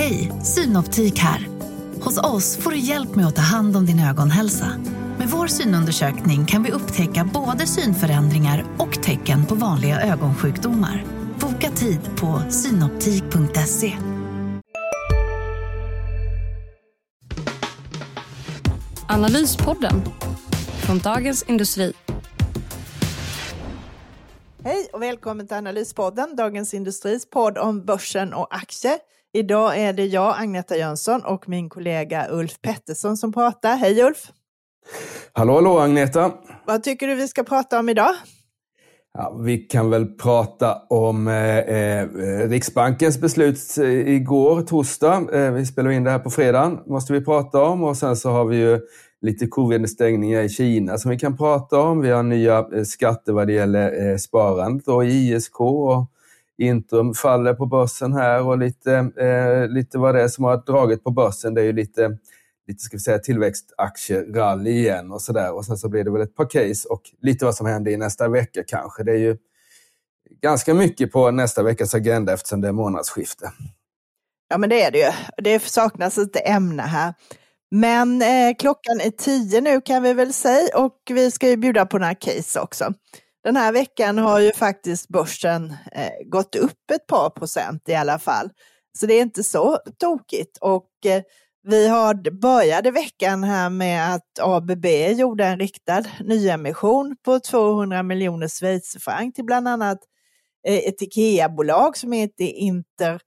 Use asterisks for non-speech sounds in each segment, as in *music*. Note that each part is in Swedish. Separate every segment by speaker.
Speaker 1: Hej, Synoptik här. Hos oss får du hjälp med att ta hand om din ögonhälsa. Med vår synundersökning kan vi upptäcka både synförändringar och tecken på vanliga ögonsjukdomar. Boka tid på synoptik.se.
Speaker 2: Analyspodden från Dagens Industri.
Speaker 3: Hej och välkommen till Analyspodden, Dagens Industris podd om börsen och aktier. Idag är det jag, Agneta Jönsson, och min kollega Ulf Pettersson som pratar. Hej Ulf!
Speaker 4: Hallå, hallå Agneta!
Speaker 3: Vad tycker du vi ska prata om idag?
Speaker 4: Ja, vi kan väl prata om eh, eh, Riksbankens beslut eh, igår, torsdag. Eh, vi spelar in det här på fredagen, måste vi prata om. Och sen så har vi ju lite covid-stängningar i Kina som vi kan prata om. Vi har nya eh, skatter vad det gäller eh, sparandet och ISK. Och Intrum faller på börsen här och lite, eh, lite vad det är som har dragit på börsen. Det är ju lite, lite ska vi säga, tillväxtaktierally igen och sådär. Och sen så blir det väl ett par case och lite vad som händer i nästa vecka kanske. Det är ju ganska mycket på nästa veckas agenda eftersom det är månadsskifte.
Speaker 3: Ja, men det är det ju. Det saknas lite ämne här. Men eh, klockan är tio nu kan vi väl säga och vi ska ju bjuda på några case också. Den här veckan har ju faktiskt börsen eh, gått upp ett par procent i alla fall. Så det är inte så tokigt. Och eh, vi har, började veckan här med att ABB gjorde en riktad nyemission på 200 miljoner schweizerfranc till bland annat eh, ett IKEA-bolag som heter Inter,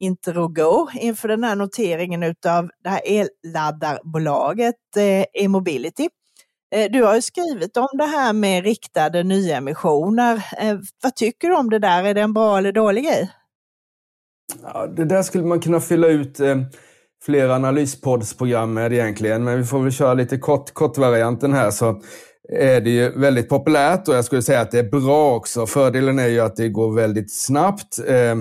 Speaker 3: Interogo inför den här noteringen av det här elladdarbolaget eh, E-mobility. Eh, du har ju skrivit om det här med riktade nyemissioner. Eh, vad tycker du om det där? Är det en bra eller dålig grej?
Speaker 4: Ja, det där skulle man kunna fylla ut eh, flera analyspoddsprogram med egentligen, men vi får väl köra lite kort, kortvarianten här. Så eh, är det ju väldigt populärt och jag skulle säga att det är bra också. Fördelen är ju att det går väldigt snabbt. Eh,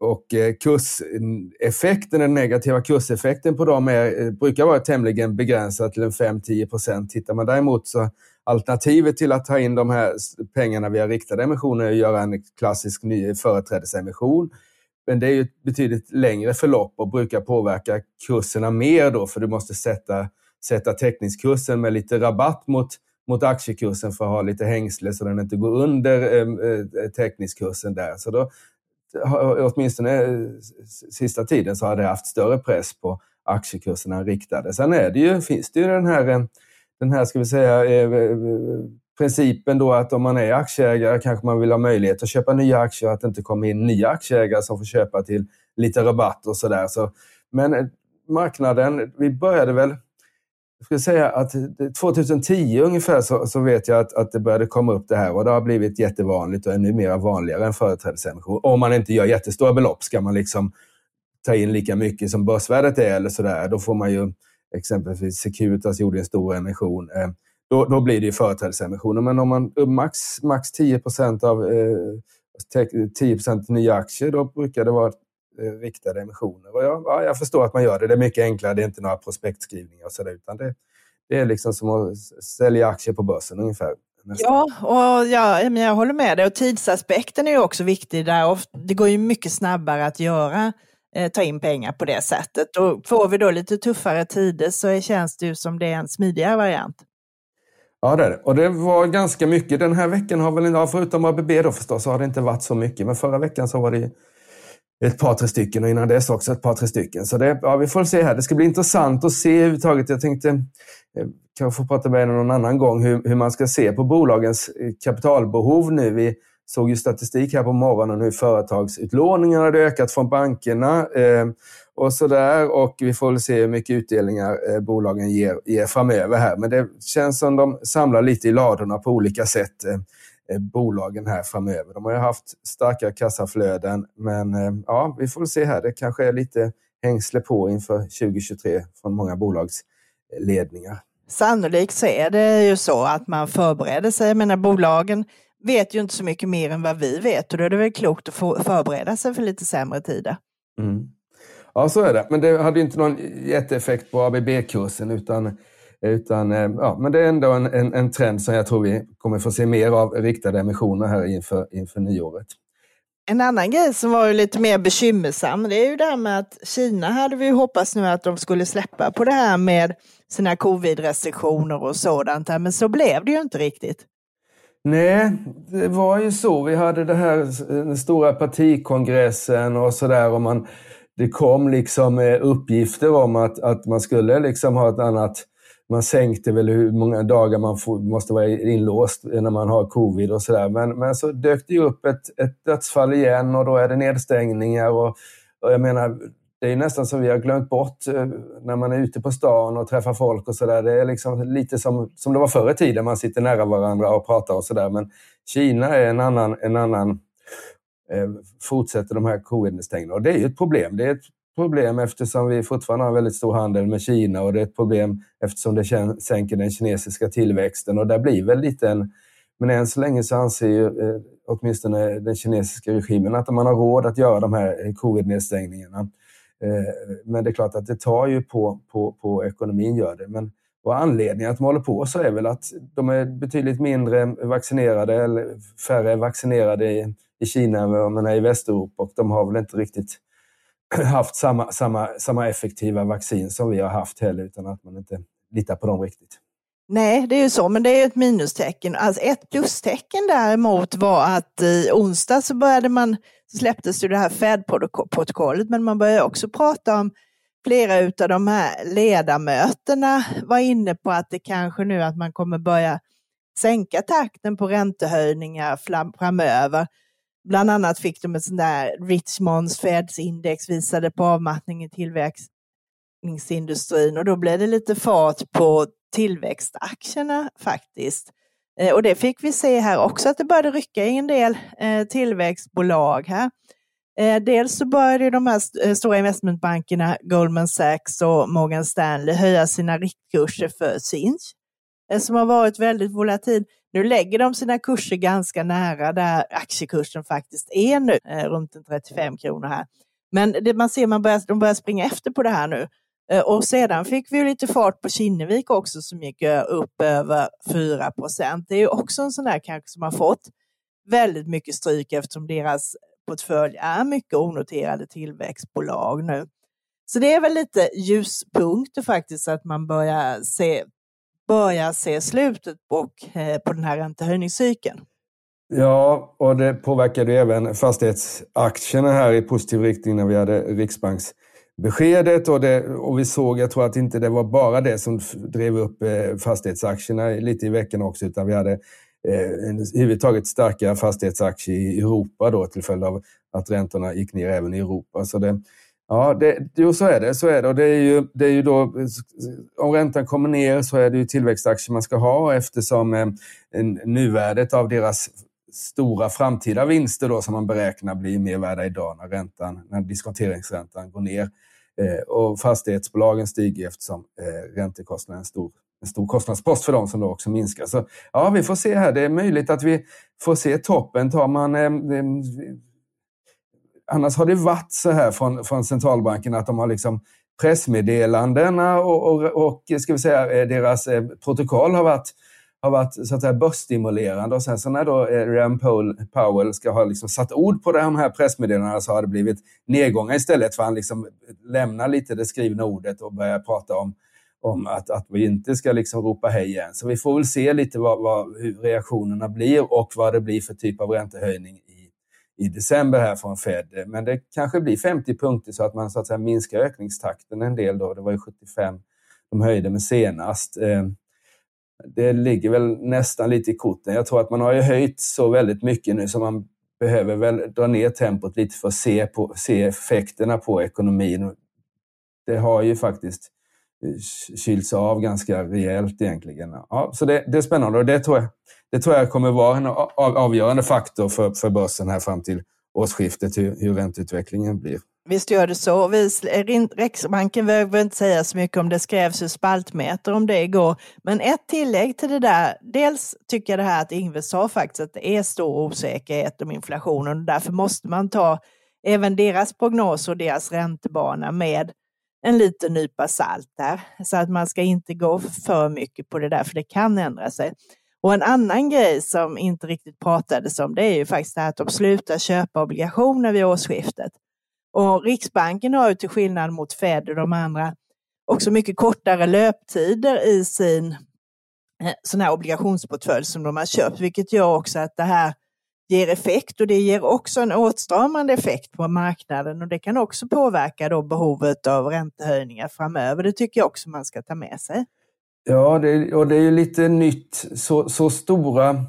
Speaker 4: och eh, kurseffekten, den negativa kurseffekten på dem är, eh, brukar vara tämligen begränsad till en 5-10 procent. Tittar man däremot så alternativet till att ta in de här pengarna via riktade emissioner är att göra en klassisk ny företrädesemission. Men det är ju ett betydligt längre förlopp och brukar påverka kurserna mer då för du måste sätta, sätta teckningskursen med lite rabatt mot, mot aktiekursen för att ha lite hängsle så den inte går under eh, eh teckningskursen där. Så då åtminstone eh, sista tiden så har det haft större press på aktiekurserna riktade. Sen är det ju, finns det ju den här, eh, den här ska vi säga, eh, principen då att om man är aktieägare kanske man vill ha möjlighet att köpa nya aktier och att det inte kommer in nya aktieägare som får köpa till lite rabatt och sådär. Så, men marknaden, vi började väl jag skulle säga att 2010 ungefär så, så vet jag att, att det började komma upp det här och det har blivit jättevanligt och ännu mer vanligare än företrädesemission. Om man inte gör jättestora belopp ska man liksom ta in lika mycket som börsvärdet är eller sådär. Då får man ju exempelvis Securitas gjorde en stor emission. Eh, då, då blir det ju företrädesemissioner. Men om man max, max 10% av eh, 10% nya aktier, då brukar det vara riktade emissioner. Och jag, ja, jag förstår att man gör det. Det är mycket enklare. Det är inte några prospektskrivningar och så där, utan det, det är liksom som att sälja aktier på börsen ungefär.
Speaker 3: Nästan. Ja, och ja, men jag håller med dig. Och tidsaspekten är ju också viktig där. Det går ju mycket snabbare att göra, eh, ta in pengar på det sättet. Och får vi då lite tuffare tider så känns det ju som det är en smidigare variant.
Speaker 4: Ja, det är det. Och det var ganska mycket. Den här veckan har väl, förutom ABB då förstås, så har det inte varit så mycket. Men förra veckan så var det ett par, tre stycken och innan dess också ett par, tre stycken. Så det, ja, vi får se här. Det ska bli intressant att se överhuvudtaget. Jag tänkte, eh, kanske få prata med er någon annan gång, hur, hur man ska se på bolagens eh, kapitalbehov nu. Vi såg ju statistik här på morgonen hur företagsutlåningarna hade ökat från bankerna eh, och sådär. Och vi får väl se hur mycket utdelningar eh, bolagen ger, ger framöver här. Men det känns som de samlar lite i ladorna på olika sätt. Eh, bolagen här framöver. De har ju haft starka kassaflöden, men eh, ja, vi får se här. Det kanske är lite hängsle på inför 2023 från många bolagsledningar.
Speaker 3: Sannolikt så är det ju så att man förbereder sig. Jag menar, bolagen vet ju inte så mycket mer än vad vi vet och då är det väl klokt att förbereda sig för lite sämre tider.
Speaker 4: Mm. Ja, så är det. Men det hade inte någon jätteeffekt på ABB-kursen utan utan, eh, ja, men det är ändå en, en, en, trend som jag tror vi kommer få se mer av riktade emissioner här inför, inför nyåret.
Speaker 3: En annan grej som var lite mer bekymmersam, det är ju det här med att Kina hade vi hoppats nu att de skulle släppa på det här med sina covid-restriktioner och sådant, men så blev det ju inte riktigt.
Speaker 4: Nej, det var ju så. Vi hade det här, den stora partikongressen och sådär. Och man, det kom liksom uppgifter om att, att man skulle liksom ha ett annat man sänkte väl hur många dagar man får, måste vara inlåst när man har covid och sådär. Men, men så dök det upp ett, ett dödsfall igen och då är det nedstängningar. Och, och jag menar, det är nästan som vi har glömt bort eh, när man är ute på stan och träffar folk och sådär. Det är liksom lite som, som det var förr i tiden, man sitter nära varandra och pratar och sådär. Men Kina är en annan, en annan eh, fortsätter de här covid-nedstängningarna. Och det är ju ett problem. Det är ett problem eftersom vi fortfarande har väldigt stor handel med Kina och det är ett problem eftersom det sänker den kinesiska tillväxten och där blir väl lite en... Men än så länge så anser ju eh, åtminstone den kinesiska regimen att man har råd att göra de här eh, covid-nedstängningarna. Eh, men det är klart att det tar ju på, på, på ekonomin, gör det. Men och anledningen att de håller på så är väl att de är betydligt mindre vaccinerade, eller färre vaccinerade i, i Kina än vad man är i Västeuropa och de har väl inte riktigt *clears throat* haft samma, samma, samma effektiva vaccin som vi har haft heller, utan att man inte litar på dem riktigt.
Speaker 3: Nej, det är ju så, men det är ett minustecken. Alltså ett plustecken däremot var att i onsdag så började man, så släpptes ju det här Fed-protokollet, men man började också prata om flera av de här ledamöterna var inne på att det kanske nu att man kommer börja sänka takten på räntehöjningar framöver. Bland annat fick de ett sånt där Richmonds Feds index visade på avmattning i tillväxtindustrin och då blev det lite fart på tillväxtaktierna faktiskt. Eh, och det fick vi se här också att det började rycka i en del eh, tillväxtbolag här. Eh, dels så började de här stora investmentbankerna Goldman Sachs och Morgan Stanley höja sina riktkurser för Sinch Eh, som har varit väldigt volatil. Nu lägger de sina kurser ganska nära där aktiekursen faktiskt är nu, eh, runt 35 kronor här. Men det, man ser man börjar, de börjar springa efter på det här nu. Eh, och sedan fick vi lite fart på Kinnevik också som gick upp över 4 procent. Det är ju också en sån där kanske som har fått väldigt mycket stryk eftersom deras portfölj är mycket onoterade tillväxtbolag nu. Så det är väl lite ljuspunkter faktiskt att man börjar se börjar se slutet och, eh, på den här räntehöjningscykeln.
Speaker 4: Ja, och det påverkade även fastighetsaktierna här i positiv riktning när vi hade Riksbanksbeskedet och, det, och vi såg, jag tror att inte det var bara det som drev upp eh, fastighetsaktierna lite i veckan också, utan vi hade eh, överhuvudtaget starka fastighetsaktier i Europa då till följd av att räntorna gick ner även i Europa. Så det, Ja, det, jo, så är det. Så är det. Och det, är ju, det är ju då, om räntan kommer ner så är det ju tillväxtaktier man ska ha eftersom eh, nuvärdet av deras stora framtida vinster då, som man beräknar blir mer värda idag när, räntan, när diskonteringsräntan går ner. Eh, och fastighetsbolagen stiger eftersom eh, räntekostnaden är en stor, en stor kostnadspost för dem som då också minskar. Så ja, vi får se här. Det är möjligt att vi får se toppen. Tar man eh, annars har det varit så här från, från centralbanken att de har liksom pressmeddelandena och, och, och ska vi säga, eh, deras eh, protokoll har varit, har varit så att säga börsstimulerande och sen så när då eh, Rand Powell ska ha liksom satt ord på de här pressmeddelandena så har det blivit nedgångar istället för han liksom lämnar lite det skrivna ordet och börjar prata om om att, att vi inte ska liksom ropa hej igen. Så vi får väl se lite vad, vad, hur reaktionerna blir och vad det blir för typ av räntehöjning i december här från Fed. Men det kanske blir 50 punkter så att man så att säga minskar ökningstakten en del. Då. Det var ju 75 de höjde med senast. Eh, det ligger väl nästan lite i korten. Jag tror att man har ju höjt så väldigt mycket nu så man behöver väl dra ner tempot lite för att se, på, se effekterna på ekonomin. Det har ju faktiskt kylts av ganska rejält egentligen. Ja, så det, det är spännande och det tror jag det tror jag kommer vara en avgörande faktor för, för börsen här fram till årsskiftet, hur, hur ränteutvecklingen blir.
Speaker 3: Visst gör det så. Vi, Riksbanken behöver inte säga så mycket om det skrevs ju spaltmeter om det igår. Men ett tillägg till det där. Dels tycker jag det här att Ingves sa faktiskt att det är stor osäkerhet om inflationen och därför måste man ta även deras prognoser och deras räntebana med en liten nypa salt där. Så att man ska inte gå för mycket på det där för det kan ändra sig. Och en annan grej som inte riktigt pratades om det är ju faktiskt det här att de slutar köpa obligationer vid årsskiftet. Och Riksbanken har ju till skillnad mot Fed och de andra också mycket kortare löptider i sin eh, sån här obligationsportfölj som de har köpt, vilket gör också att det här ger effekt och det ger också en åtstramande effekt på marknaden och det kan också påverka då behovet av räntehöjningar framöver. Det tycker jag också man ska ta med sig.
Speaker 4: Ja, det, och det är ju lite nytt. Så, så stora...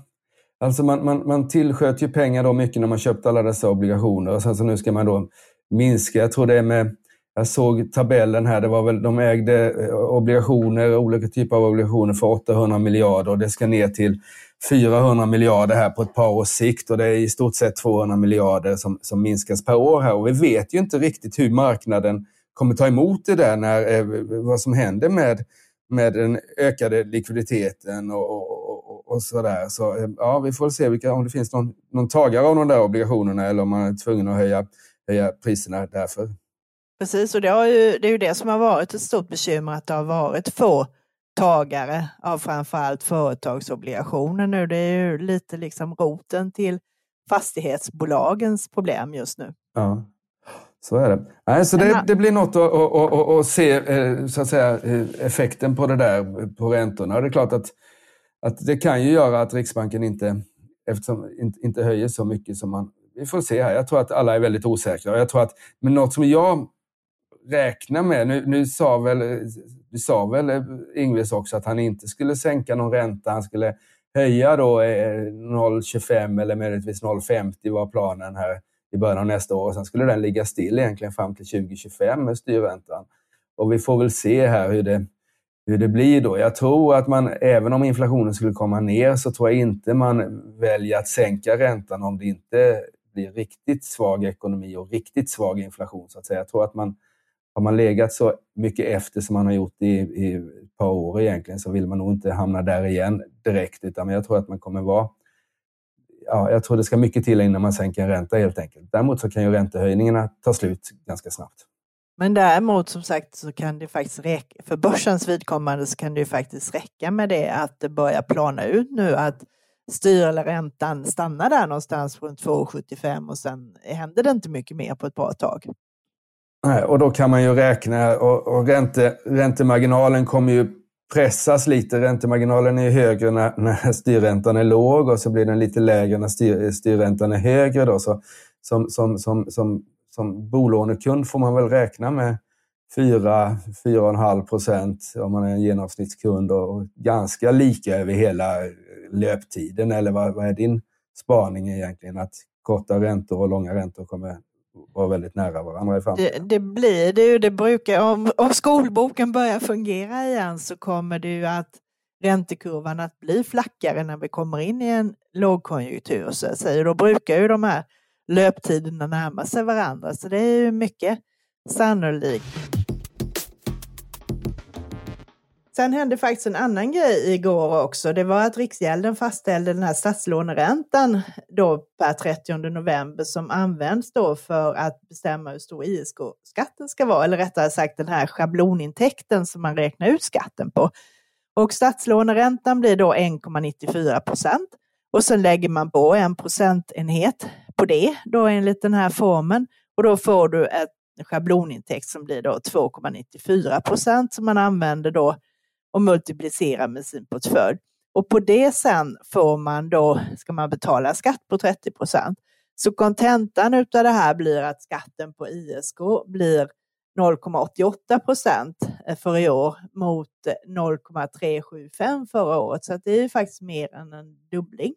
Speaker 4: Alltså man, man, man tillsköt ju pengar då mycket när man köpte alla dessa obligationer och sen så nu ska man då minska. Jag tror det är med... Jag såg tabellen här, det var väl, de ägde eh, obligationer, olika typer av obligationer för 800 miljarder och det ska ner till 400 miljarder här på ett par års sikt och det är i stort sett 200 miljarder som, som minskas per år här. Och vi vet ju inte riktigt hur marknaden kommer ta emot det där, när, eh, vad som händer med, med den ökade likviditeten och, och, och, och sådär. Så eh, ja, vi får se vilka, om det finns någon, någon tagare av de där obligationerna eller om man är tvungen att höja, höja priserna därför.
Speaker 3: Precis, och det, ju, det är ju det som har varit ett stort bekymmer, att det har varit få tagare av framförallt företagsobligationer nu. Det är ju lite liksom roten till fastighetsbolagens problem just nu.
Speaker 4: Ja, så är det. Nej, så det, det blir något att, att, att, att, se eh, så att säga, eh, effekten på det där på räntorna. Det är klart att, att det kan ju göra att Riksbanken inte, eftersom, inte höjer så mycket som man... Vi får se här. Jag tror att alla är väldigt osäkra. Jag tror att, men något som jag Räkna med, nu, nu sa väl du sa väl eh, Ingves också att han inte skulle sänka någon ränta. Han skulle höja då eh, 0,25 eller möjligtvis 0,50 var planen här i början av nästa år. Sen skulle den ligga still egentligen fram till 2025 med eh, styrräntan. Och vi får väl se här hur det, hur det blir då. Jag tror att man, även om inflationen skulle komma ner, så tror jag inte man väljer att sänka räntan om det inte blir riktigt svag ekonomi och riktigt svag inflation. så att säga. Jag tror att man har man legat så mycket efter som man har gjort i, i ett par år egentligen så vill man nog inte hamna där igen direkt. Utan jag tror att man kommer vara... Ja, jag tror det ska mycket till innan man sänker en ränta helt enkelt. Däremot så kan ju räntehöjningarna ta slut ganska snabbt.
Speaker 3: Men däremot som sagt så kan det faktiskt räcka, för börsens vidkommande så kan det ju faktiskt räcka med det att det börjar plana ut nu att styr eller räntan stannar där någonstans runt 2,75 och sen händer det inte mycket mer på ett bra tag.
Speaker 4: Och då kan man ju räkna och, och ränte, räntemarginalen kommer ju pressas lite. Räntemarginalen är ju högre när, när styrräntan är låg och så blir den lite lägre när styr, styrräntan är högre. Då. Så som, som, som, som, som bolånekund får man väl räkna med 4-4,5 procent om man är en genomsnittskund och ganska lika över hela löptiden. Eller vad, vad är din spaning egentligen? Att korta räntor och långa räntor kommer vara väldigt nära varandra i framtiden.
Speaker 3: Det, det blir det ju. Det brukar, om, om skolboken börjar fungera igen så kommer det ju att räntekurvan att bli flackare när vi kommer in i en lågkonjunktur. Så att. Då brukar ju de här löptiderna närma sig varandra. Så det är ju mycket sannolikt. Sen hände faktiskt en annan grej igår också. Det var att Riksgälden fastställde den här statslåneräntan då per 30 november som används då för att bestämma hur stor ISK-skatten ska vara, eller rättare sagt den här schablonintäkten som man räknar ut skatten på. Och statslåneräntan blir då 1,94 procent och sen lägger man på en procentenhet på det då enligt den här formen och då får du ett schablonintäkt som blir då 2,94 procent som man använder då och multiplicera med sin portfölj. Och på det sen får man då, ska man betala skatt på 30 procent. Så kontentan av det här blir att skatten på ISK blir 0,88 procent eh, för i år mot eh, 0,375 förra året. Så det är ju faktiskt mer än en dubbling.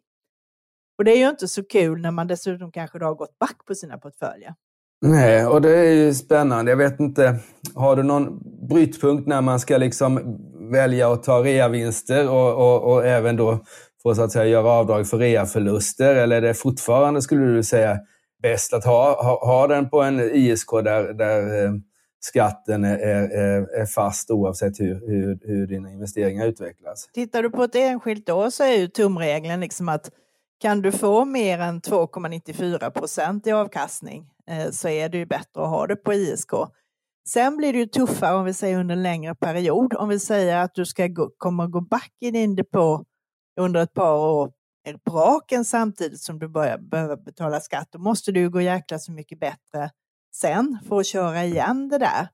Speaker 3: Och det är ju inte så kul när man dessutom kanske då har gått back på sina portföljer.
Speaker 4: Nej, och det är ju spännande. Jag vet inte, har du någon brytpunkt när man ska liksom välja att ta reavinster och, och, och även då få så att säga göra avdrag för reaförluster? Eller är det fortfarande, skulle du säga, bäst att ha, ha, ha den på en ISK där, där eh, skatten är, är, är, fast oavsett hur, hur, hur dina investeringar utvecklas?
Speaker 3: Tittar du på ett enskilt år så är ju tumregeln liksom att kan du få mer än 2,94 procent i avkastning eh, så är det ju bättre att ha det på ISK. Sen blir det ju tuffare om vi säger under en längre period. Om vi säger att du ska gå, kommer gå back i din depå under ett par år på raken samtidigt som du börjar behöva betala skatt, då måste du gå jäkla så mycket bättre sen för att köra igen det där.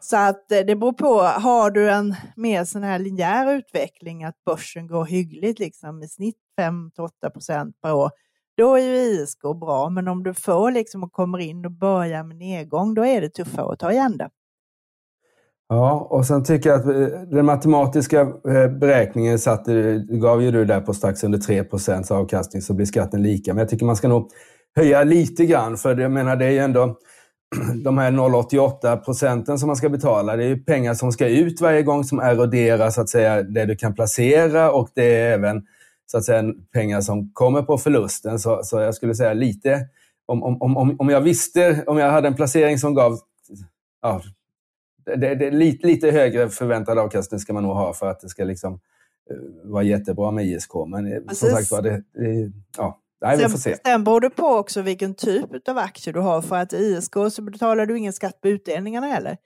Speaker 3: Så att eh, det beror på, har du en mer sån här linjär utveckling, att börsen går hyggligt liksom i snitt 5-8 procent per år, då är ju ISK bra. Men om du får liksom och kommer in och börjar med nedgång, då är det tuffare att ta igen det.
Speaker 4: Ja, och sen tycker jag att eh, den matematiska eh, beräkningen satte, gav ju du där på strax under 3% avkastning så blir skatten lika. Men jag tycker man ska nog höja lite grann för jag menar det är ju ändå *clears throat* de här 0,88 procenten som man ska betala. Det är ju pengar som ska ut varje gång som eroderar så att säga det du kan placera och det är även så att säga pengar som kommer på förlusten. Så, så jag skulle säga lite, om, om, om, om jag visste, om jag hade en placering som gav ja, det, det, lite, lite högre förväntad avkastning ska man nog ha för att det ska liksom uh, vara jättebra med ISK. Men eh, Precis. som sagt var, det, det, ja, Nej, vi får se.
Speaker 3: Sen beror det på också vilken typ av aktier du har. För att i ISK så betalar du ingen skatt på utdelningarna heller.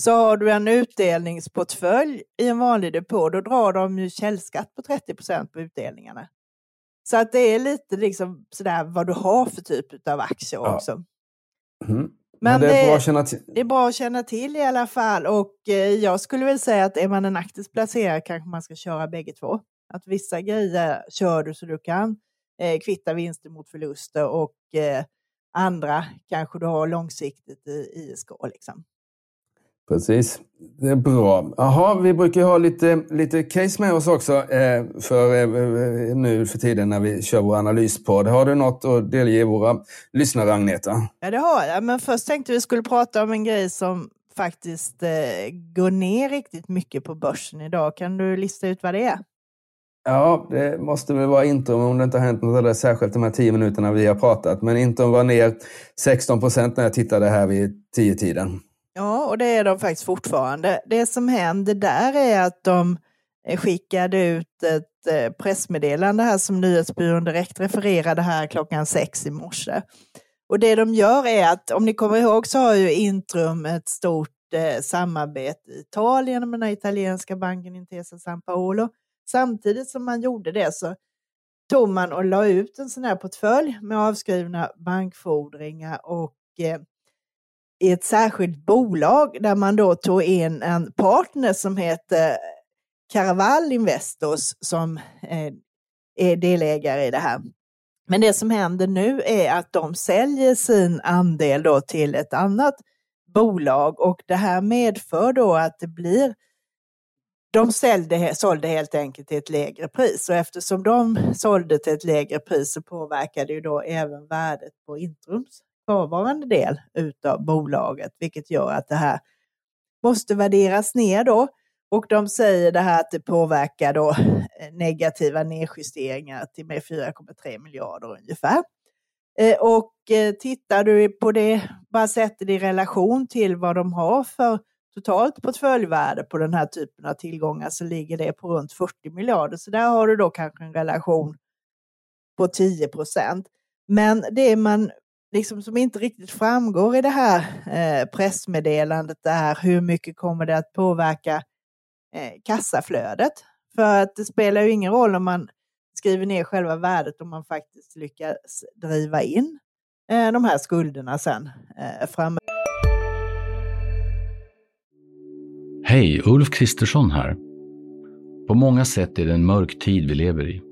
Speaker 3: Så har du en utdelningsportfölj i en vanlig depå, då drar de ju källskatt på 30% på utdelningarna. Så att det är lite liksom sådär vad du har för typ av aktier ja. också.
Speaker 4: Mm. Men, det, är bra att känna till.
Speaker 3: det är bra att känna till i alla fall. Och eh, jag skulle väl säga att är man en aktivt placerad kanske man ska köra bägge två. Att vissa grejer kör du så du kan eh, kvitta vinster mot förluster och eh, andra kanske du har långsiktigt i ISK. Liksom.
Speaker 4: Precis, det är bra. Jaha, vi brukar ha lite, lite case med oss också eh, för eh, nu för tiden när vi kör vår analyspodd. Har du något att delge våra lyssnare, Agneta?
Speaker 3: Ja, det har jag. Men först tänkte vi skulle prata om en grej som faktiskt eh, går ner riktigt mycket på börsen idag. Kan du lista ut vad det är?
Speaker 4: Ja, det måste väl vara Intrum om det inte har hänt något alldeles särskilt de här tio minuterna vi har pratat. Men Intrum var ner 16 procent när jag tittade här vid tio tiden.
Speaker 3: Ja, och det är de faktiskt fortfarande. Det som händer där är att de eh, skickade ut ett eh, pressmeddelande här som Nyhetsbyrån direkt refererade här klockan sex i morse. Och det de gör är att, om ni kommer ihåg så har ju Intrum ett stort eh, samarbete i Italien med den italienska banken Intesa San Paolo. Samtidigt som man gjorde det så tog man och la ut en sån här portfölj med avskrivna bankfordringar och eh, i ett särskilt bolag där man då tog in en partner som heter Caraval Investors som eh, är delägare i det här. Men det som händer nu är att de säljer sin andel då till ett annat bolag och det här medför då att det blir de sålde, sålde helt enkelt till ett lägre pris och eftersom de sålde till ett lägre pris så påverkade ju då även värdet på Intrums kvarvarande del utav bolaget, vilket gör att det här måste värderas ner då. Och de säger det här att det påverkar då eh, negativa nedjusteringar till med 4,3 miljarder ungefär. Eh, och eh, tittar du på det, bara sätter det i relation till vad de har för totalt portföljvärde på den här typen av tillgångar så ligger det på runt 40 miljarder. Så där har du då kanske en relation på 10 procent. Men det man liksom som inte riktigt framgår i det här eh, pressmeddelandet är hur mycket kommer det att påverka eh, kassaflödet. För att det spelar ju ingen roll om man skriver ner själva värdet om man faktiskt lyckas driva in eh, de här skulderna sen eh, framöver.
Speaker 5: Hej, Ulf Kristersson här. På många sätt är det en mörk tid vi lever i.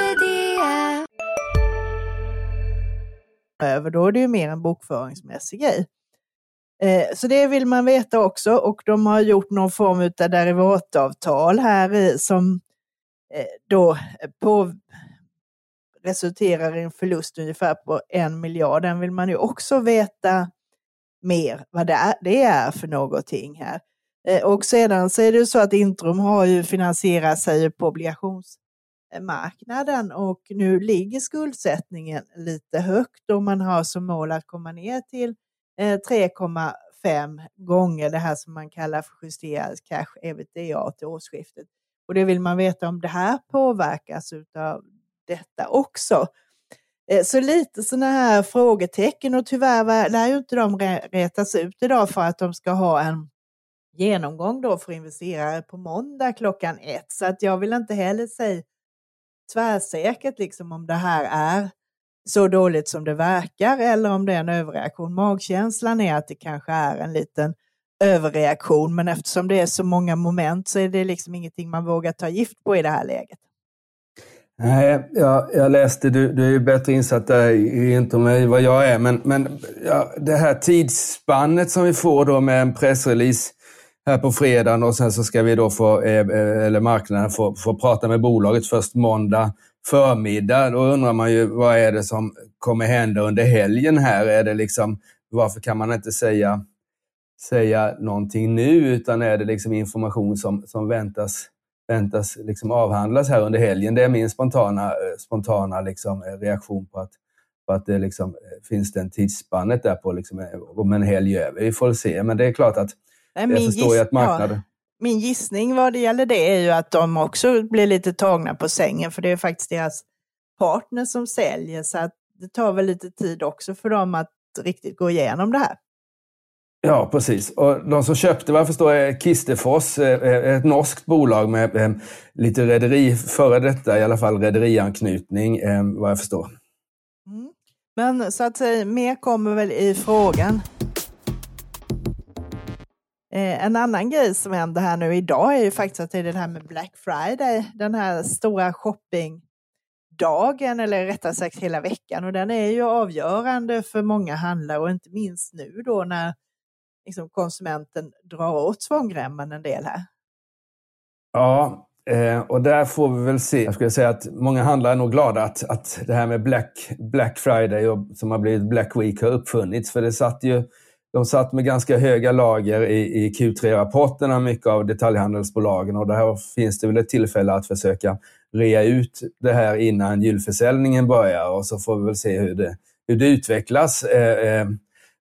Speaker 3: Över, då är det ju mer en bokföringsmässig grej. Eh, så det vill man veta också och de har gjort någon form av derivatavtal här som eh, då på, resulterar i en förlust ungefär på en miljard. Den vill man ju också veta mer vad det är, det är för någonting här. Eh, och sedan så är det så att Intrum har ju finansierat sig på obligations marknaden och nu ligger skuldsättningen lite högt och man har som mål att komma ner till eh, 3,5 gånger det här som man kallar för justerad cash ebitda till årsskiftet. Och det vill man veta om det här påverkas av detta också. Eh, så lite sådana här frågetecken och tyvärr lär ju inte de rätas ut idag för att de ska ha en genomgång då för investerare på måndag klockan ett. Så att jag vill inte heller säga tvärsäkert liksom om det här är så dåligt som det verkar eller om det är en överreaktion. Magkänslan är att det kanske är en liten överreaktion, men eftersom det är så många moment så är det liksom ingenting man vågar ta gift på i det här läget.
Speaker 4: Nej, jag, jag läste, du, du är ju bättre insatt där inte mig vad jag är, men, men ja, det här tidsspannet som vi får då med en pressrelease här på fredagen och sen så ska vi då få, eh, eh, eller marknaden få, få prata med bolaget först måndag förmiddag. Då undrar man ju vad är det som kommer hända under helgen här? Är det liksom, varför kan man inte säga, säga någonting nu utan är det liksom information som, som väntas, väntas liksom avhandlas här under helgen? Det är min spontana, eh, spontana liksom reaktion på att, på att det liksom, finns den tidsspannet där på liksom, om en helg över. Vi får se, men det är klart att Nej, jag förstår ju att marknaden... Ja,
Speaker 3: min gissning vad det gäller det är ju att de också blir lite tagna på sängen för det är faktiskt deras partner som säljer så att det tar väl lite tid också för dem att riktigt gå igenom det här.
Speaker 4: Ja, precis. Och de som köpte, vad jag förstår, är Kistefors, eh, eh, ett norskt bolag med eh, lite rederi, före detta i alla fall, rederianknytning, vad jag förstår.
Speaker 3: Mm. Men så att säga, mer kommer väl i frågan. Eh, en annan grej som händer här nu idag är ju faktiskt att det är det här med Black Friday, den här stora shoppingdagen, eller rättare sagt hela veckan. Och den är ju avgörande för många handlare och inte minst nu då när liksom, konsumenten drar åt svångremmen en del här.
Speaker 4: Ja, eh, och där får vi väl se. Jag skulle säga att många handlare är nog glada att, att det här med Black, Black Friday, och, som har blivit Black Week, har uppfunnits. För det satt ju de satt med ganska höga lager i, i Q3-rapporterna, mycket av detaljhandelsbolagen. Och där finns det väl ett tillfälle att försöka rea ut det här innan julförsäljningen börjar. Och så får vi väl se hur det, hur det utvecklas eh, eh,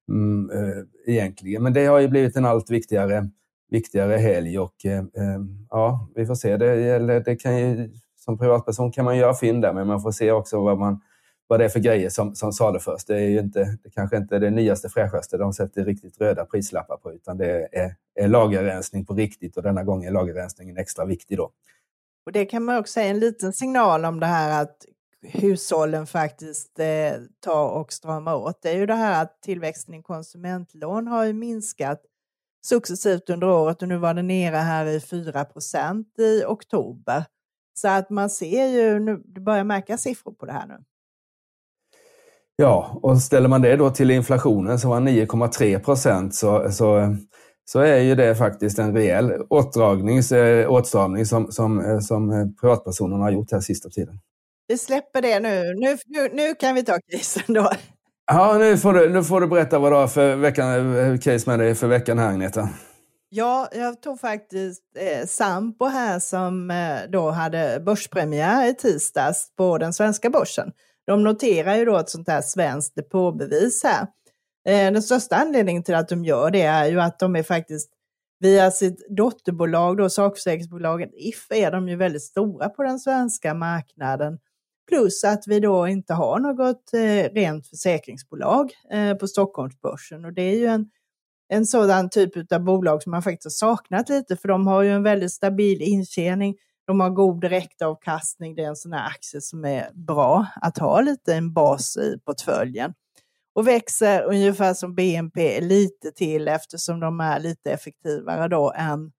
Speaker 4: mm, eh, egentligen. Men det har ju blivit en allt viktigare, viktigare helg. Och, eh, eh ja, vi får se. Det, det kan ju, som privatperson kan man göra fynd där, men man får se också vad man vad det är för grejer som, som saluförs. Det är ju inte, det kanske inte är det nyaste fräschaste de sätter riktigt röda prislappar på, utan det är, är lagerrensning på riktigt och denna gång är lagerrensningen extra viktig då.
Speaker 3: Och Det kan man också säga en liten signal om det här att hushållen faktiskt eh, tar och stramar åt. Det är ju det här att tillväxten i konsumentlån har ju minskat successivt under året och nu var det nere här i 4% i oktober. Så att man ser ju, nu det börjar märka siffror på det här nu.
Speaker 4: Ja, och ställer man det då till inflationen som var 9,3 procent så, så, så är ju det faktiskt en rejäl åtdragnings, eh, åtstramning som, som, eh, som privatpersonerna har gjort här sista tiden.
Speaker 3: Vi släpper det nu. Nu, nu, nu kan vi ta krisen då.
Speaker 4: Ja, nu får, du, nu får du berätta vad du har för veckan, eh, case med dig för veckan här Agneta.
Speaker 3: Ja, jag tog faktiskt eh, Sampo här som eh, då hade börspremiär i tisdags på den svenska börsen. De noterar ju då ett sånt här svenskt depåbevis här. Eh, den största anledningen till att de gör det är ju att de är faktiskt via sitt dotterbolag, då sakförsäkringsbolaget If, är de ju väldigt stora på den svenska marknaden. Plus att vi då inte har något eh, rent försäkringsbolag eh, på Stockholmsbörsen och det är ju en, en sådan typ av bolag som man faktiskt har saknat lite för de har ju en väldigt stabil intjäning de har god direktavkastning. Det är en sån här aktie som är bra att ha lite en bas i portföljen. Och växer ungefär som BNP lite till eftersom de är lite effektivare då än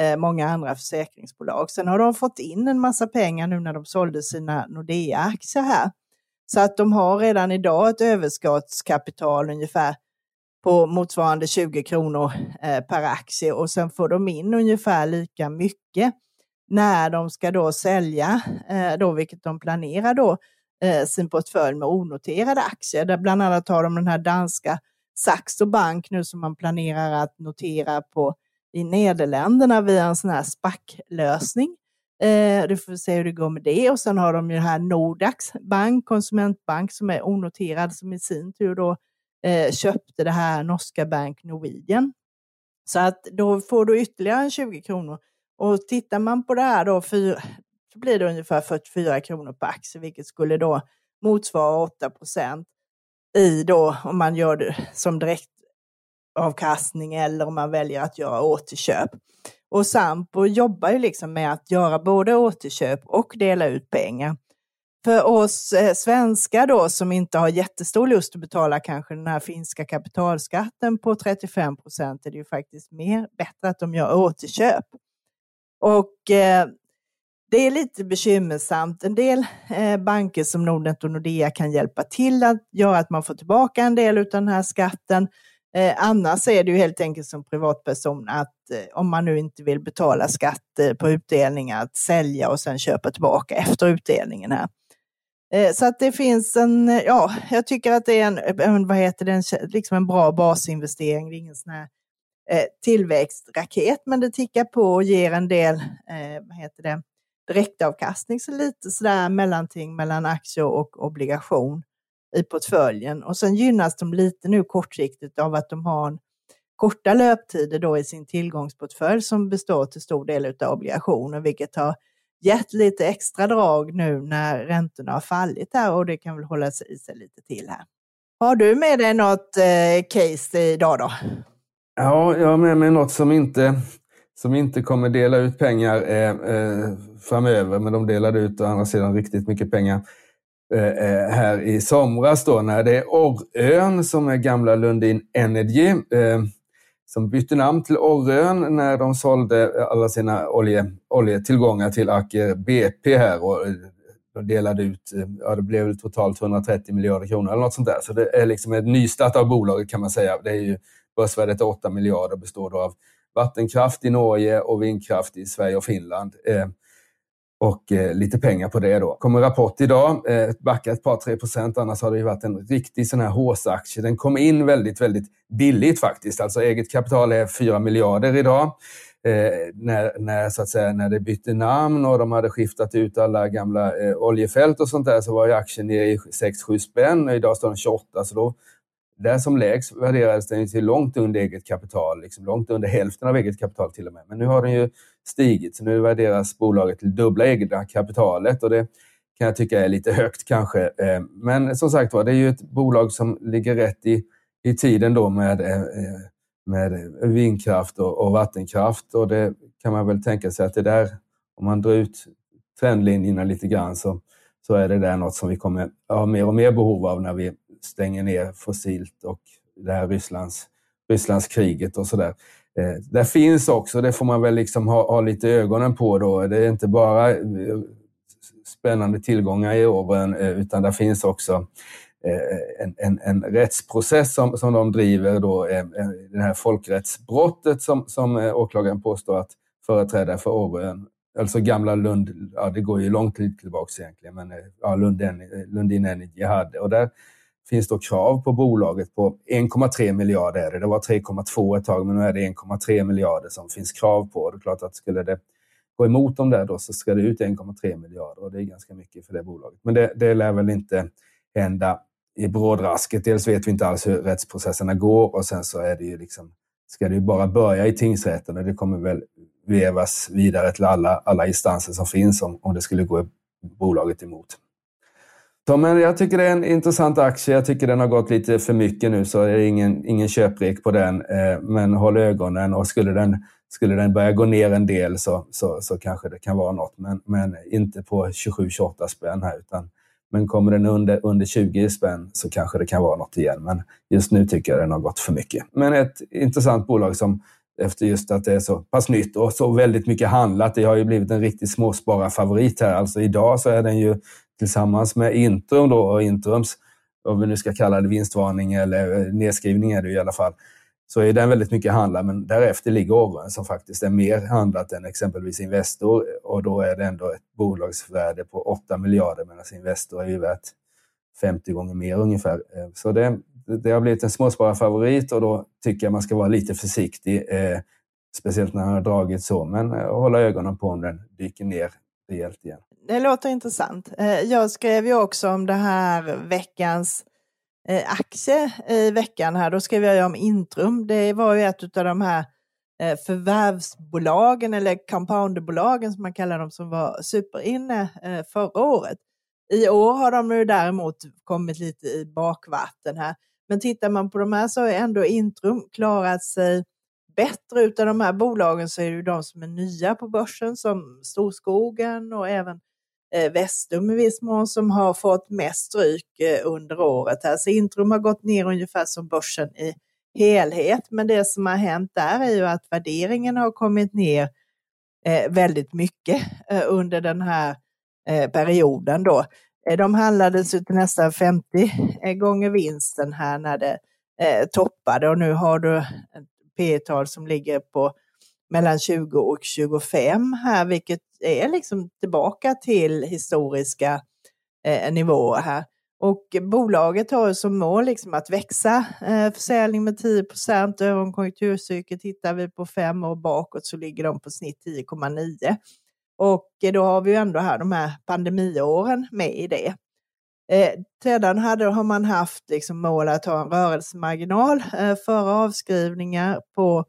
Speaker 3: eh, många andra försäkringsbolag. Sen har de fått in en massa pengar nu när de sålde sina Nordea-aktier här. Så att de har redan idag ett överskottskapital ungefär på motsvarande 20 kronor eh, per aktie och sen får de in ungefär lika mycket när de ska då sälja, eh, då, vilket de planerar då, eh, sin portfölj med onoterade aktier. Där bland annat har de den här danska Saxo Bank nu som man planerar att notera på i Nederländerna via en sån här SPAC-lösning. Eh, du får se hur det går med det. Och sen har de ju här Nordax bank, konsumentbank, som är onoterad, som i sin tur då eh, köpte det här norska Bank Norwegian. Så att då får du ytterligare 20 kronor. Och tittar man på det här då, för, så blir det ungefär 44 kronor per aktie, vilket skulle då motsvara 8 procent i då, om man gör det som direktavkastning eller om man väljer att göra återköp. Och Sampo jobbar ju liksom med att göra både återköp och dela ut pengar. För oss eh, svenskar då som inte har jättestor lust att betala kanske den här finska kapitalskatten på 35 procent är det ju faktiskt mer bättre att de gör återköp. Och eh, det är lite bekymmersamt. En del eh, banker som Nordnet och Nordea kan hjälpa till att göra att man får tillbaka en del av den här skatten. Eh, annars är det ju helt enkelt som privatperson att eh, om man nu inte vill betala skatt eh, på utdelningar, att sälja och sen köpa tillbaka efter utdelningen här. Eh, så att det finns en, ja, jag tycker att det är en, eh, vad heter det, en, liksom en bra basinvestering. Det är ingen sån här Eh, tillväxtraket, men det tickar på och ger en del, eh, vad heter det, direktavkastning, så lite sådär mellanting mellan aktie och obligation i portföljen. Och sen gynnas de lite nu kortsiktigt av att de har en korta löptider då i sin tillgångsportfölj som består till stor del av obligationer, vilket har gett lite extra drag nu när räntorna har fallit här och det kan väl hålla sig i sig lite till här. Har du med dig något eh, case idag då?
Speaker 4: Ja, jag har med mig något som inte, som inte kommer dela ut pengar eh, eh framöver, men de delade ut å andra sidan riktigt mycket pengar eh, eh, här i somras då när det är Orrön som är gamla Lundin Energy eh, som bytte namn till Orrön när de sålde alla sina olje, oljetillgångar till Aker BP här och eh, de delade ut, ja det blev totalt 130 miljarder kronor eller något sånt där. Så det är liksom ett nystart av bolaget kan man säga. Det är ju börsvärdet är 8 miljarder och består då av vattenkraft i Norge och vindkraft i Sverige och Finland. Eh, och eh, lite pengar på det då. kommer rapport idag, eh, backa ett par tre procent, annars har det ju varit en riktig sån här hårsaktie. Den kom in väldigt, väldigt billigt faktiskt. Alltså eget kapital är 4 miljarder idag. Eh, när, när, så att säga, när det bytte namn och de hade skiftat ut alla gamla eh, oljefält och sånt där så var ju aktien nere i 6-7 spänn. Idag står den 28 så då där som lägst värderades den till långt under eget kapital, liksom långt under hälften av eget kapital till och med. Men nu har den ju stigit, så nu värderas bolaget till dubbla egna kapitalet och det kan jag tycka är lite högt kanske. Eh, men som sagt var, det är ju ett bolag som ligger rätt i, i tiden då med, eh, med vindkraft och, och vattenkraft och det kan man väl tänka sig att det där, om man drar ut trendlinjerna lite grann så, så är det där något som vi kommer ha mer och mer behov av när vi stänger ner fossilt och det här Rysslands, Rysslands kriget och sådär. Eh, det finns också, det får man väl liksom ha, ha, lite ögonen på då, det är inte bara eh, spännande tillgångar i åren eh, utan det finns också eh, en, en, en, rättsprocess som, som de driver, då, det här folkrättsbrottet som, som åklagaren påstår att företrädare för Åbön alltså gamla Lund, ja det går ju långt tillbaka egentligen, men eh, ja, Lundin, eh, Lundin Energy hade. Och där finns då krav på bolaget på 1,3 miljarder. Är det. det var 3,2 ett tag, men nu är det 1,3 miljarder som finns krav på. Det är klart att skulle det gå emot dem där då så ska det ut 1,3 miljarder och det är ganska mycket för det bolaget. Men det, det lär väl inte hända i brådrasket. Dels vet vi inte alls hur rättsprocesserna går och sen så är det ju liksom, ska det ju bara börja i tingsrätten och det kommer väl vevas vidare till alla, alla instanser som finns om, om det skulle gå bolaget emot. Så, men jag tycker det är en intressant aktie. Jag tycker den har gått lite för mycket nu, så det är ingen, ingen köprek på den. Eh, men håll ögonen och skulle den, skulle den börja gå ner en del så, så, så kanske det kan vara något. Men, men inte på 27-28 spänn här. Utan, men kommer den under, under 20 spänn så kanske det kan vara något igen. Men just nu tycker jag den har gått för mycket. Men ett intressant bolag som efter just att det är så pass nytt och så väldigt mycket handlat. Det har ju blivit en riktig småspararfavorit här. Alltså idag så är den ju tillsammans med Intrum då, och Intrums, om vi nu ska kalla det vinstvarning eller eh, nedskrivning är det i alla fall, så är den väldigt mycket handlad. Men därefter ligger Orren som faktiskt är mer handlat än exempelvis Investor och då är det ändå ett bolagsvärde på 8 miljarder medan Investor är ju värt 50 gånger mer ungefär. Eh, så det, det har blivit en småspararfavorit och då tycker jag man ska vara lite försiktig. Eh, speciellt när den har dragit så, men eh, hålla ögonen på om den dyker ner rejält igen.
Speaker 3: Det låter intressant. Eh, jag skrev ju också om det här veckans eh, aktie i veckan här. Då skrev jag om Intrum. Det var ju ett av de här eh, förvärvsbolagen eller compounderbolagen som man kallar dem som var superinne eh, förra året. I år har de ju däremot kommit lite i bakvatten här. Men tittar man på de här så har ändå Intrum klarat sig bättre utav de här bolagen så är det ju de som är nya på börsen som Storskogen och även eh, Vestum i viss mån som har fått mest stryk eh, under året. Här. Så Intrum har gått ner ungefär som börsen i helhet. Men det som har hänt där är ju att värderingen har kommit ner eh, väldigt mycket eh, under den här perioden då. Eh, de handlades ut nästan 50 eh, gånger vinsten här när det eh, toppade och nu har du ett P tal som ligger på mellan 20 och 25 här, vilket är liksom tillbaka till historiska eh, nivåer här. Och bolaget har som mål liksom att växa eh, försäljning med 10 procent över en konjunkturcykel. Tittar vi på fem år bakåt så ligger de på snitt 10,9. Och eh, då har vi ju ändå här de här pandemiåren med i det. Eh, sedan hade, har man haft liksom mål att ha en rörelsemarginal eh, före avskrivningar på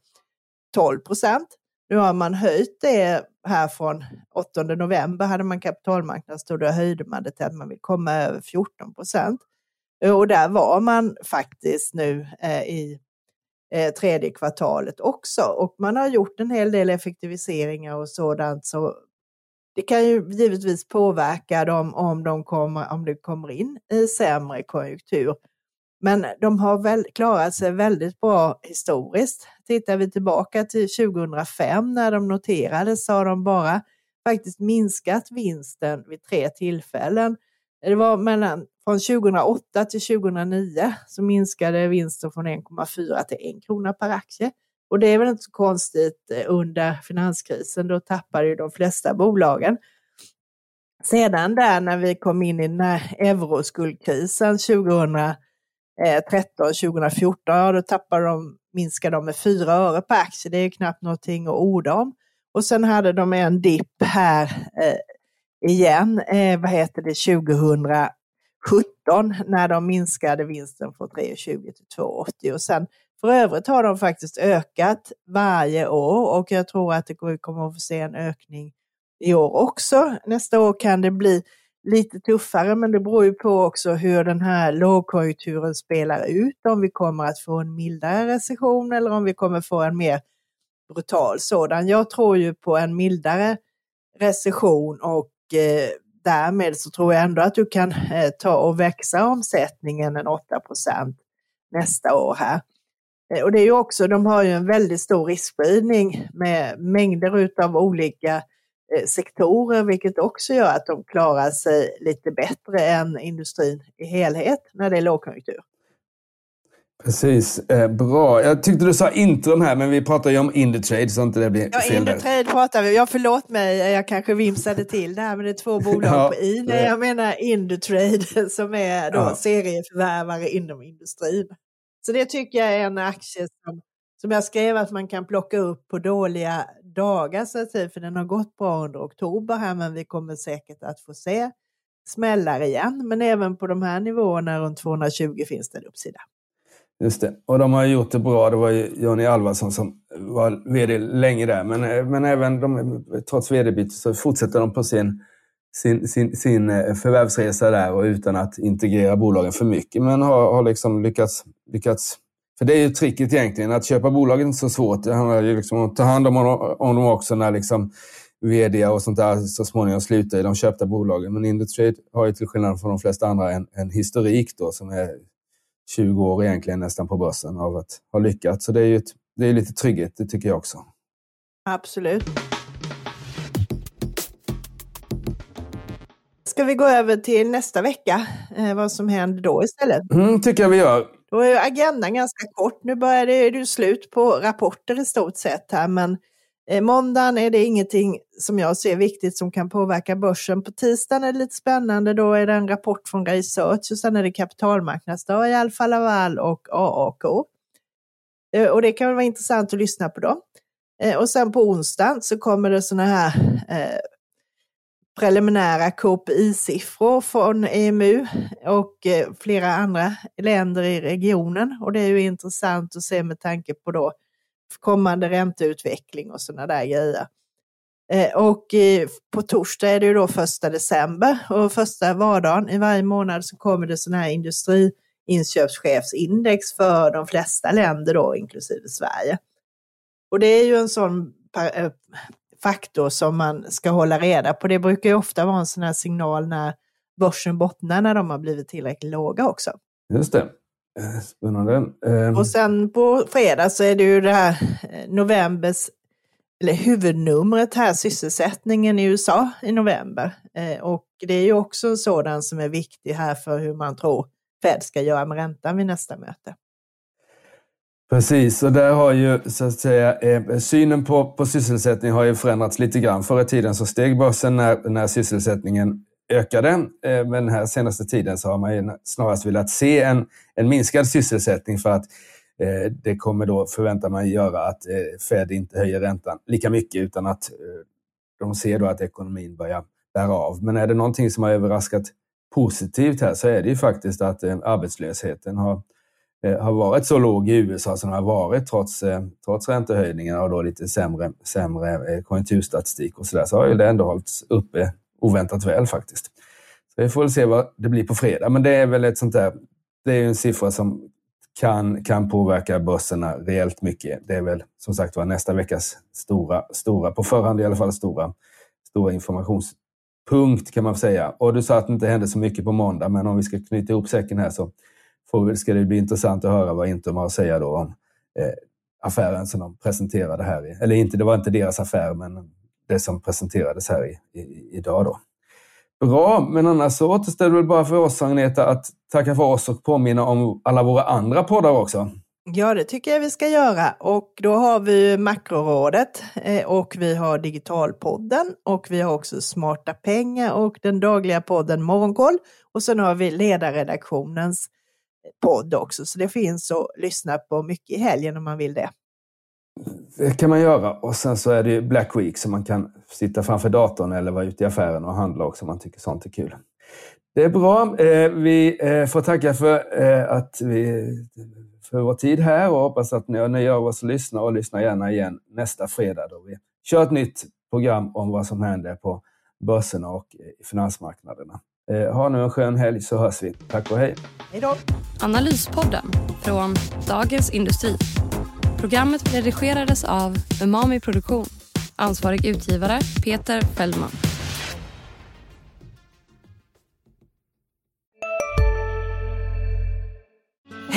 Speaker 3: 12 procent. Nu har man höjt det här från 8 november hade man kapitalmarknadsdag, då höjde man det till att man vill komma över 14 procent. Och där var man faktiskt nu eh, i eh, tredje kvartalet också. Och man har gjort en hel del effektiviseringar och sådant så det kan ju givetvis påverka dem om, de kommer, om det kommer in i sämre konjunktur. Men de har väl klarat sig väldigt bra historiskt. Tittar vi tillbaka till 2005 när de noterades så har de bara faktiskt minskat vinsten vid tre tillfällen. Det var mellan, från 2008 till 2009 så minskade vinsten från 1,4 till 1 krona per aktie. Och det är väl inte så konstigt eh, under finanskrisen, då tappade ju de flesta bolagen. Sedan där när vi kom in i den här euroskuldkrisen 2013, 2014, ja, då tappade de, minskade de med 4 öre per aktie. Det är ju knappt någonting att orda om. Och sen hade de en dipp här eh, igen, eh, vad heter det, 2017 när de minskade vinsten från 3,20 till 2,80 och sen för övrigt har de faktiskt ökat varje år och jag tror att det kommer att få se en ökning i år också. Nästa år kan det bli lite tuffare men det beror ju på också hur den här lågkonjunkturen spelar ut. Om vi kommer att få en mildare recession eller om vi kommer få en mer brutal sådan. Jag tror ju på en mildare recession och eh, därmed så tror jag ändå att du kan eh, ta och växa omsättningen en 8% nästa år här. Eh, och det är ju också, de har ju en väldigt stor riskspridning med mängder av olika eh, sektorer, vilket också gör att de klarar sig lite bättre än industrin i helhet när det är lågkonjunktur.
Speaker 4: Precis, eh, bra. Jag tyckte du sa Intrum här, men vi pratar ju om Indutrade så inte det blir
Speaker 3: ja,
Speaker 4: fel
Speaker 3: Indutrade där. pratar vi Ja, förlåt mig, jag kanske vimsade till det här, men det är två bolag ja, på i. Nej, jag menar Indutrade *laughs* som är då ja. serieförvärvare inom industrin. Så det tycker jag är en aktie som, som jag skrev att man kan plocka upp på dåliga dagar så att säga, för den har gått bra under oktober här, men vi kommer säkert att få se smällar igen. Men även på de här nivåerna runt 220 finns det en uppsida.
Speaker 4: Just det, och de har gjort det bra. Det var Johnny Alvarsson som var vd länge där, men, eh, men även de, eh, trots vd-bytet så fortsätter de på sin sin, sin, sin eh, förvärvsresa där och utan att integrera bolagen för mycket. Men har, har liksom lyckats, lyckats... För det är ju tricket egentligen, att köpa bolagen är inte så svårt. Det handlar ju liksom om att ta hand om, om dem också när liksom vd och sånt där så småningom slutar i de köpta bolagen. Men Indutrade har ju till skillnad från de flesta andra en, en historik då som är 20 år egentligen nästan på börsen av att ha lyckats. Så det är ju ett, det är lite trygghet, det tycker jag också.
Speaker 3: Absolut. Ska vi gå över till nästa vecka, eh, vad som händer då istället?
Speaker 4: Mm, tycker jag vi gör.
Speaker 3: Då är agendan ganska kort. Nu börjar det, är det slut på rapporter i stort sett här, men eh, måndagen är det ingenting som jag ser viktigt som kan påverka börsen. På tisdagen är det lite spännande, då är det en rapport från Research och sen är det kapitalmarknadsdag i Alfa Laval och AAK. Eh, och det kan vara intressant att lyssna på dem. Och sen på onsdagen så kommer det sådana här preliminära KPI-siffror från EMU och eh, flera andra länder i regionen. Och det är ju intressant att se med tanke på då kommande ränteutveckling och sådana där grejer. Eh, och eh, på torsdag är det ju då första december och första vardagen i varje månad så kommer det sådana här industriinköpschefsindex för de flesta länder då, inklusive Sverige. Och det är ju en sån faktor som man ska hålla reda på. Det brukar ju ofta vara en sån här signal när börsen bottnar när de har blivit tillräckligt låga också.
Speaker 4: Just det. Eh, spännande.
Speaker 3: Um... Och sen på fredag så är det ju det här eh, novembers, eller huvudnumret här, sysselsättningen i USA i november. Eh, och det är ju också en sådan som är viktig här för hur man tror Fed ska göra med räntan vid nästa möte.
Speaker 4: Precis, och där har ju så att säga eh, synen på, på sysselsättning har ju förändrats lite grann. Förr i tiden så steg börsen när, när sysselsättningen ökade, eh, men den här senaste tiden så har man ju snarast velat se en, en minskad sysselsättning för att eh, det kommer då, förväntar man göra, att eh, Fed inte höjer räntan lika mycket utan att eh, de ser då att ekonomin börjar bära av. Men är det någonting som har överraskat positivt här så är det ju faktiskt att arbetslösheten har Eh, har varit så låg i USA som den har varit trots, eh, trots räntehöjningarna och då lite sämre, sämre eh, konjunkturstatistik och sådär, så har ju det ändå hållits uppe oväntat väl faktiskt. Så vi får väl se vad det blir på fredag, men det är väl ett sånt där, det är en siffra som kan, kan påverka börserna rejält mycket. Det är väl som sagt var nästa veckas stora, stora, på förhand i alla fall, stora, stora informationspunkt kan man säga. Och du sa att det inte hände så mycket på måndag, men om vi ska knyta ihop säcken här så får, ska det bli intressant att höra vad Intrum har att säga då om eh, affären som de presenterade här. I, eller inte, det var inte deras affär, men det som presenterades här i, i, idag. Då. Bra, men annars så återstår det väl bara för oss, Agneta, att tacka för oss och påminna om alla våra andra poddar också.
Speaker 3: Ja, det tycker jag vi ska göra. Och då har vi Makrorådet eh, och vi har Digitalpodden och vi har också Smarta pengar och den dagliga podden Morgonkoll. Och sen har vi ledarredaktionens podd också, så det finns att lyssna på mycket i helgen om man vill det.
Speaker 4: Det kan man göra och sen så är det Black Week så man kan sitta framför datorn eller vara ute i affären och handla också om man tycker sånt är kul. Det är bra. Eh, vi eh, får tacka för eh, att vi för vår tid här och hoppas att ni har nöje av oss att lyssna och lyssna gärna igen nästa fredag då vi kör ett nytt program om vad som händer på börserna och i finansmarknaderna. Eh, ha nu en skön helg så hörs vi. Tack och hej.
Speaker 3: Hej då.
Speaker 2: Analyspodden från Dagens Industri. Programmet redigerades av Umami Produktion. Ansvarig utgivare Peter Fellman.